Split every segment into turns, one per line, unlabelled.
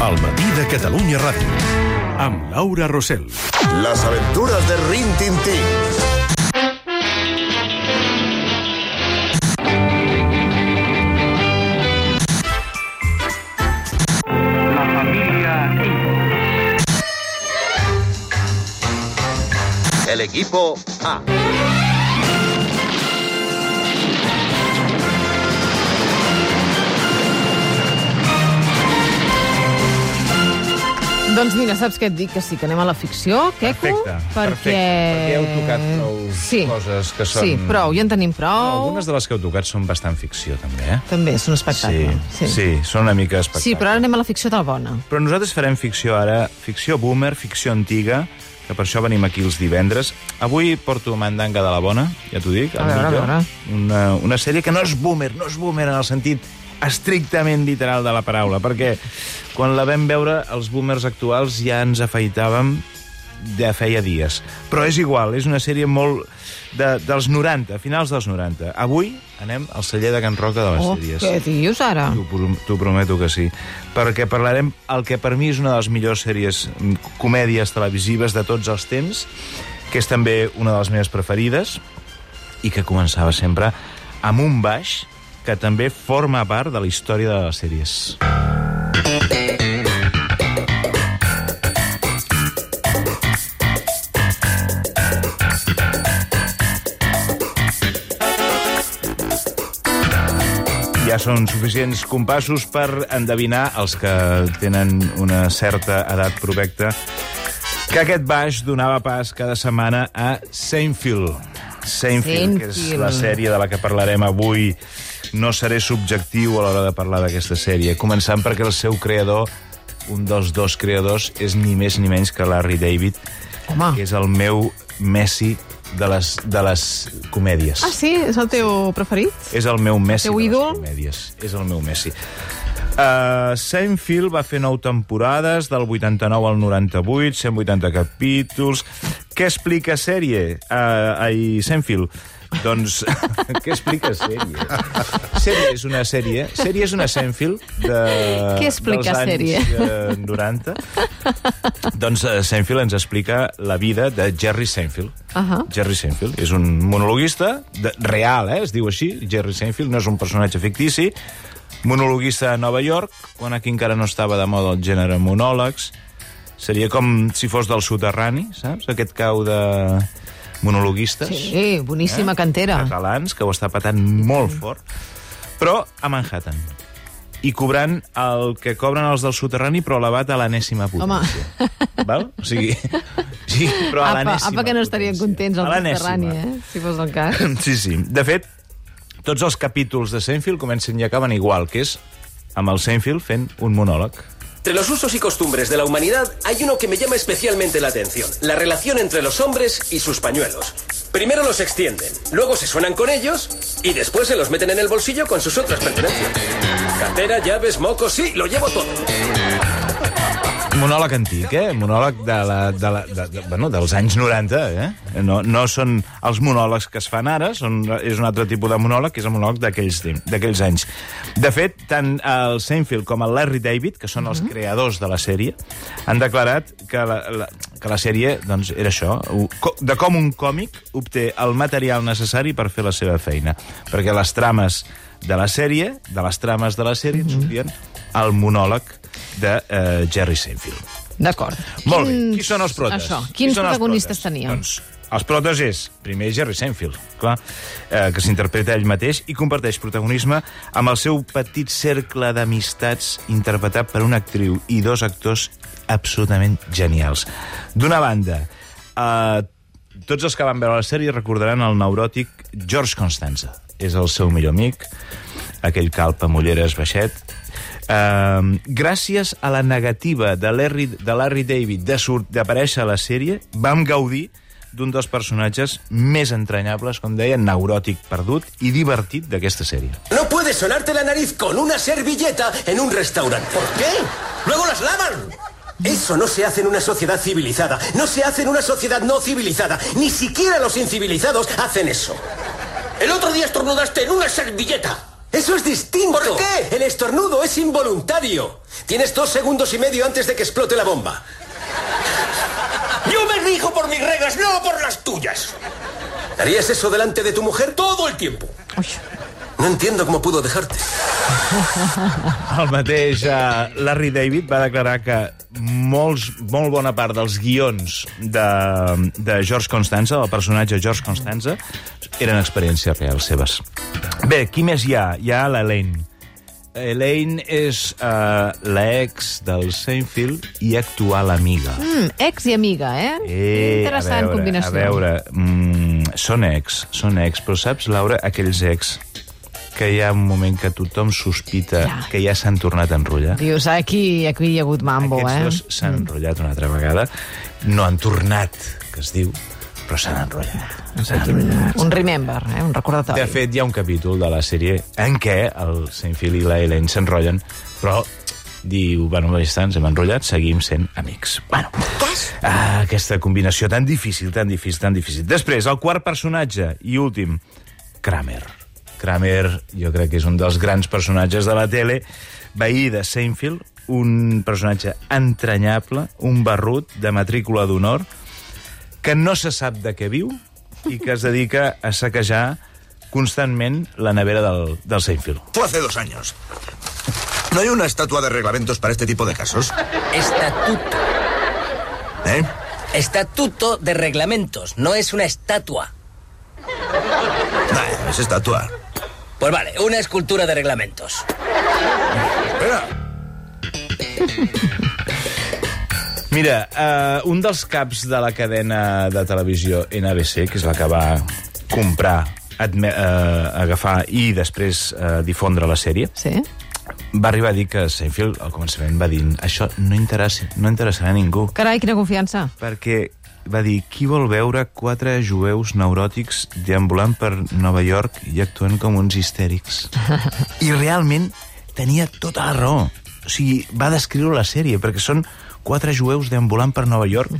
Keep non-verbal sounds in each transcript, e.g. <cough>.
al matí de Catalunya Ràdio. Amb Laura Rossell.
Las aventuras de Rin Tin Tin.
La familia
El equipo A.
Doncs mira, saps què et dic? Que sí, que anem a la ficció, Queco,
Perfecte,
perquè...
perfecte, perquè heu tocat prou
sí.
coses que són-
Sí, prou, ja en tenim prou.
Algunes de les que heu tocat són bastant ficció, també, eh?
També és un espectacle.
Sí, sí, són una mica espectacle.
Sí, però ara anem a la ficció del bona.
Però nosaltres farem ficció ara, ficció boomer, ficció antiga, que per això venim aquí els divendres. Avui porto Mandanga de la Bona, ja t'ho dic.
A veure, a veure.
Una, una sèrie que no és boomer, no és boomer en el sentit estrictament literal de la paraula, perquè quan la vam veure, els boomers actuals ja ens afeitàvem de feia dies. Però és igual, és una sèrie molt de, dels 90, finals dels 90. Avui anem al celler de Can Roca de les
Oh,
sèries.
què dius ara?
T'ho pro- T'ho prometo que sí. Perquè parlarem el que per mi és una de les millors sèries, mm, comèdies televisives de tots els temps, que és també una de les meves preferides, i que començava sempre amb un baix que també forma part de la història de les sèries. Ja són suficients compassos per endevinar els que tenen una certa edat provecta que aquest baix donava pas cada setmana a Seinfeld. Seinfeld, que és
Seinfeld.
la sèrie de la que parlarem avui. No seré subjectiu a l'hora de parlar d'aquesta sèrie, començant perquè el seu creador, un dels dos creadors, és ni més ni menys que Larry David,
Home.
que és el meu Messi de les, de les comèdies.
Ah, sí? És el teu preferit?
És el meu Messi
Teu
de les
ídol?
comèdies. És el meu Messi. Uh, Seinfeld va fer nou temporades, del 89 al 98, 180 capítols. Què explica sèrie? Uh, ai, Seinfeld. Doncs, <laughs> què explica sèrie? Sèrie és una sèrie... Sèrie és una Seinfeld de,
Què explica
dels anys
sèrie?
eh, 90. doncs uh, Seinfeld ens explica la vida de Jerry Seinfeld.
Ahà.
Jerry Seinfeld és un monologuista de, real, eh? es diu així, Jerry Seinfeld, no és un personatge fictici, monologuista a Nova York, quan aquí encara no estava de moda el gènere monòlegs. Seria com si fos del soterrani, saps? Aquest cau de monologuistes.
Sí, boníssima cantera.
Catalans, que ho està patant molt fort. Però a Manhattan. I cobrant el que cobren els del soterrani, però elevat a l'enèsima potència. <laughs> Val? O sigui, sí, però a
Apa,
l'enèsima
apa que no estarien
potència.
contents al. Mediterrani, eh? Si fos el cas. <laughs>
Sí, sí. De fet, tots els capítols de Seinfeld comencen i acaben igual, que és amb el Seinfeld fent un monòleg.
Entre los usos y costumbres de la humanidad hay uno que me llama especialmente la atención, la relación entre los hombres y sus pañuelos. Primero los extienden, luego se suenan con ellos y después se los meten en el bolsillo con sus otras pertenencias. Cartera, llaves, mocos, sí, lo llevo todo.
Monòleg antic, eh? Monòleg de la, de la, de, de, bueno, dels anys 90, eh? No, no són els monòlegs que es fan ara, són, és un altre tipus de monòleg, que és el monòleg d'aquells anys. De fet, tant el Seinfeld com el Larry David, que són els creadors de la sèrie, han declarat que la, la, que la sèrie doncs, era això, de com un còmic obté el material necessari per fer la seva feina. Perquè les trames de la sèrie, de les trames de la sèrie, en sortien el monòleg de uh, Jerry Seinfeld.
D'acord.
Molt bé.
Quins-
Qui són els protes?
Això.
Qui
Quins
són els
protagonistes
protes?
teníem?
Doncs els protes és, primer, Jerry Seinfeld, clar, eh, que s'interpreta ell mateix i comparteix protagonisme amb el seu petit cercle d'amistats interpretat per una actriu i dos actors absolutament genials. D'una banda, eh, tots els que van veure la sèrie recordaran el neuròtic George Constanza. És el seu millor amic, aquell calp amb ulleres baixet. Uh, gràcies a la negativa de Larry, de Larry David d'aparèixer a la sèrie, vam gaudir d'un dels personatges més entranyables, com deia, neuròtic perdut i divertit d'aquesta sèrie.
No puedes sonarte la nariz con una servilleta en un restaurante. ¿Por qué? Luego las lavan. Eso no se hace en una sociedad civilizada. No se hace en una sociedad no civilizada. Ni siquiera los incivilizados hacen eso. El otro día estornudaste en una servilleta. Eso es distinto.
¿Por qué?
El estornudo es involuntario. Tienes dos segundos y medio antes de que explote la bomba.
Yo me rijo por mis reglas, no por las tuyas.
¿Harías eso delante de tu mujer?
Todo el tiempo.
No entiendo cómo pudo dejarte. <laughs>
El mateix uh, Larry David va declarar que molts, molt bona part dels guions de, de George Constanza, del personatge George Constanza, eren experiències reals seves. Bé, qui més hi ha? Hi ha l'Elaine. Elaine és uh, l'ex del Seinfeld i actual amiga.
mm, ex i amiga, eh? Interessant
a veure,
combinació.
A veure, mm, són ex, són ex, però saps, Laura, aquells ex que hi ha un moment que tothom sospita
Ja.
que ja s'han tornat a enrotllar.
Dius, aquí, aquí hi ha hagut mambo,
Aquests
eh?
dos s'han enrotllat una altra vegada. No han tornat, que es diu, però s'han enrotllat. S'han enrotllat.
Un remember, eh? un recordatori.
De fet, hi ha un capítol de la sèrie en què el Seinfeld i la Elaine s'enrotllen, però diu, bueno, ja està, ens hem enrotllat, seguim sent amics. Bueno, ah, aquesta combinació tan difícil, tan difícil, tan difícil. Després, el quart personatge i últim, Kramer. Kramer, jo crec que és un dels grans personatges de la tele, veí de Seinfeld, un personatge entranyable, un barrut de matrícula d'honor, que no se sap de què viu i que es dedica a saquejar constantment la nevera del, del Seinfeld.
Fue hace dos años. ¿No hay una estatua de reglamentos para este tipo de casos?
Estatuto.
¿Eh?
Estatuto de reglamentos, no es una estatua.
Nah, es estatua.
Pues vale, una escultura de reglamentos.
Espera.
Mira, uh, un dels caps de la cadena de televisió NBC, que és la que va comprar, adme, uh, agafar i després uh, difondre la sèrie,
Sí?
va arribar a dir que Seinfeld al començament va dir això no, interessa, no interessarà a ningú.
Carai, quina confiança.
perquè va dir qui vol veure quatre jueus neuròtics deambulant per Nova York i actuant com uns histèrics. <laughs> I realment tenia tota la raó. O sigui, va descriure la sèrie, perquè són quatre jueus deambulant per Nova York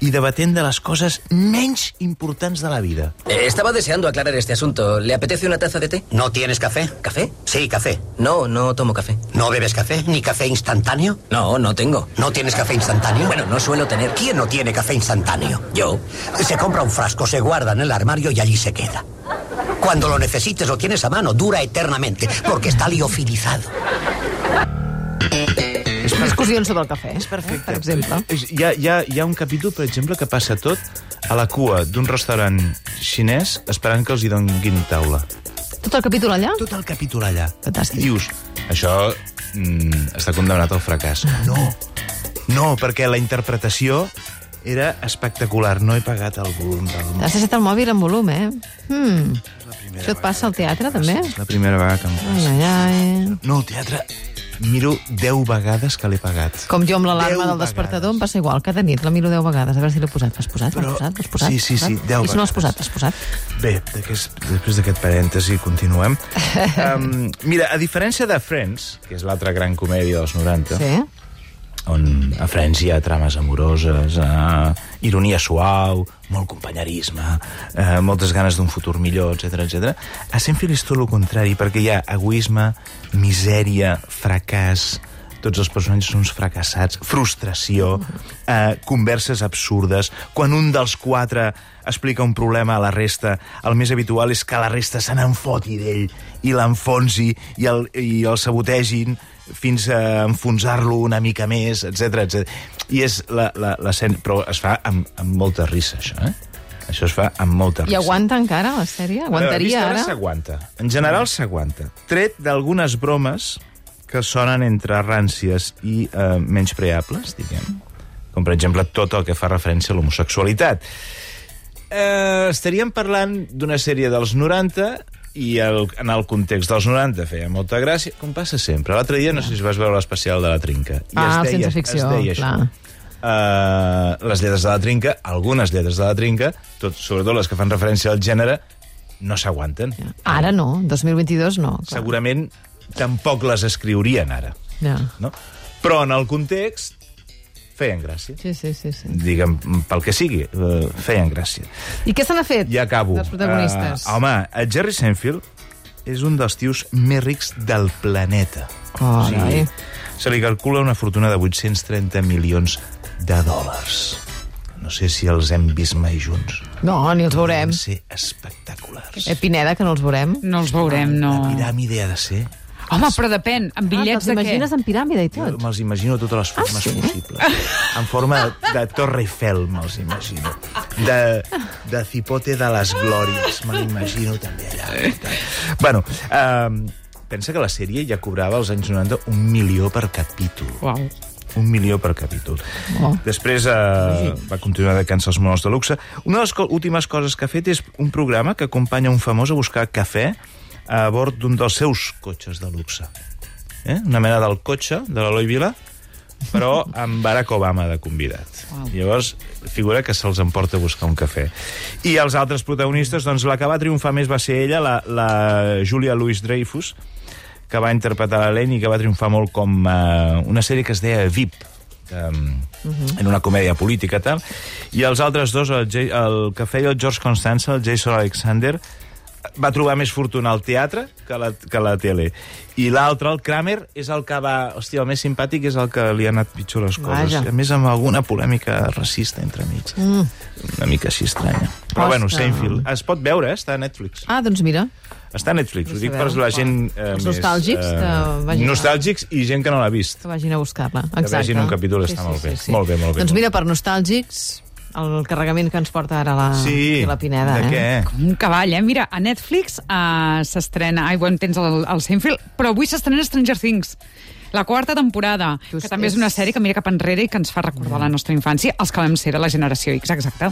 i debatent de les coses menys importants de la vida.
Eh, estaba deseando aclarar este asunto. ¿Le apetece una taza de té?
¿No tienes café?
¿Café?
Sí, café.
No, no tomo café.
¿No bebes café? ¿Ni café instantáneo?
No, no tengo.
¿No tienes café instantáneo?
Bueno, no suelo tener.
¿Quién no tiene café instantáneo?
Yo.
Se compra un frasco, se guarda en el armario y allí se queda. Cuando lo necesites lo tienes a mano, dura eternamente, porque está liofilizado.
Discussions sobre el cafè, eh, per exemple.
És- Hi ha, hi, ha, hi ha un capítol, per exemple, que passa tot a la cua d'un restaurant xinès esperant que els hi donguin taula.
Tot el capítol allà?
tot el capítol allà.
Fantàstic.
I dius, això mm, està condemnat al fracàs. No, no, perquè la interpretació era espectacular. No he pagat el volum del...
Has deixat el mòbil en volum, eh? Hmm. Això et passa al teatre, també?
És la primera vegada que em passa.
ai, ai.
No, al teatre miro 10 vegades que l'he pagat.
Com jo amb l'alarma del despertador
vegades.
em passa igual. Cada nit la miro 10 vegades, a veure si l'he posat. L'has posat? L'has
Però-
posat? L'has posat?
sí, sí,
L'has
sí,
posat?
deu
I si no l'has
vegades.
posat? L'has posat?
Bé, després d'aquest parèntesi continuem. <laughs> um, mira, a diferència de Friends, que és l'altra gran comèdia dels 90,
Sí?
On a Friends hi ha trames amoroses, eh, ironia suau, molt companyerisme, eh, moltes ganes d'un futur millor, etc etc. A Seinfeld és tot el contrari, perquè hi ha egoisme, misèria, fracàs, tots els personatges són uns fracassats, frustració, eh, converses absurdes. Quan un dels quatre explica un problema a la resta, el més habitual és que la resta se n'enfoti d'ell i l'enfonsi i el, i el sabotegin fins a enfonsar-lo una mica més, etc etc. I és la, la, la sen... Però es fa amb, amb molta risa, això, eh? Això es fa amb molta
I
risa.
aguanta encara la sèrie? Aguantaria
veure,
ara?
S'aguanta. En general s'aguanta. Tret d'algunes bromes que sonen entre ràncies i eh, menys preables, diguem. Com, per exemple, tot el que fa referència a l'homosexualitat. Eh, estaríem parlant d'una sèrie dels 90 i el, en el context dels 90 feia molta gràcia, com passa sempre. L'altre dia, no sé si vas veure l'especial de la Trinca. I
Ah,
es deia,
Ficció,
es deia
clar.
això. Uh, les lletres de la Trinca, algunes lletres de la Trinca, tot, sobretot les que fan referència al gènere, no s'aguanten.
Ara no, 2022 no. clar.
Segurament tampoc les escriurien ara.
Ja.
No? Però en el context feien gràcia.
Sí, sí, sí, sí.
Digue'm, pel que sigui, uh, feien gràcia.
I què se n'ha fet
I acabo.
dels protagonistes?
Uh, home, a Jerry Seinfeld és un dels tios més rics del planeta.
Carai.
se li calcula una fortuna de 830 milions de dòlars. No sé si els hem vist mai junts.
No, ni els veurem.
Van ser espectaculars.
Eh, Pineda, que no els veurem.
No els veurem, no.
La piràmide ha de ser...
Home, però depèn, amb bitllets
ah,
de què?
T'imagines en piràmide i
Jo
tot?
me'ls imagino totes les formes ah, sí? possibles. En forma de, de Torre Eiffel, me'ls imagino. De, de Cipote de les Glòries, me l'imagino també allà. Bueno, eh, pensa que la sèrie ja cobrava als anys 90 un milió per capítol.
Uau.
Un milió per capítol.
Oh.
Després eh, va continuar dedicant-se als monòs de luxe. Una de les co últimes coses que ha fet és un programa que acompanya un famós a buscar cafè a bord d'un dels seus cotxes de luxe. Eh? Una mena del cotxe de l'Eloi Vila, però amb Barack Obama de convidat. Wow. Llavors, figura que se'ls emporta a buscar un cafè. I els altres protagonistes, doncs la que va triomfar més va ser ella, la, la Julia Louis-Dreyfus, que va interpretar l'Helene i que va triomfar molt com uh, una sèrie que es deia VIP, um, uh -huh. en una comèdia política tal, i els altres dos, el, J el que feia el George Constanza, el Jason Alexander, va trobar més fortuna al teatre que la, que la tele. I l'altre, el Kramer, és el que va... Hòstia, el més simpàtic és el que li ha anat pitjor les coses.
Vaja.
A més, amb alguna polèmica racista entre mig. Mm. Una mica així estranya. Però bueno,
Ostres.
Seinfeld. Es pot veure, eh? està a Netflix.
Ah, doncs mira.
Està a Netflix, ho dic per la gent... Eh,
Els
més,
nostàlgics que vagin a-
Nostàlgics i gent que no l'ha vist.
Que vagin a buscar-la.
Que
Exacte.
vegin un capítol, està molt bé. Molt bé, molt bé,
Doncs
molt
mira, per nostàlgics, el carregament que ens porta ara la,
Sí,
la Pineda.
de
eh?
què?
Un cavall, eh? Mira, a Netflix uh, s'estrena... Ai, bueno, tens el, el Seinfeld, però avui s'estrena Stranger Things. La quarta temporada,
Just
que també és una
és-
sèrie que mira cap enrere i que ens fa recordar la nostra infància, els que vam ser de la generació X, exacte.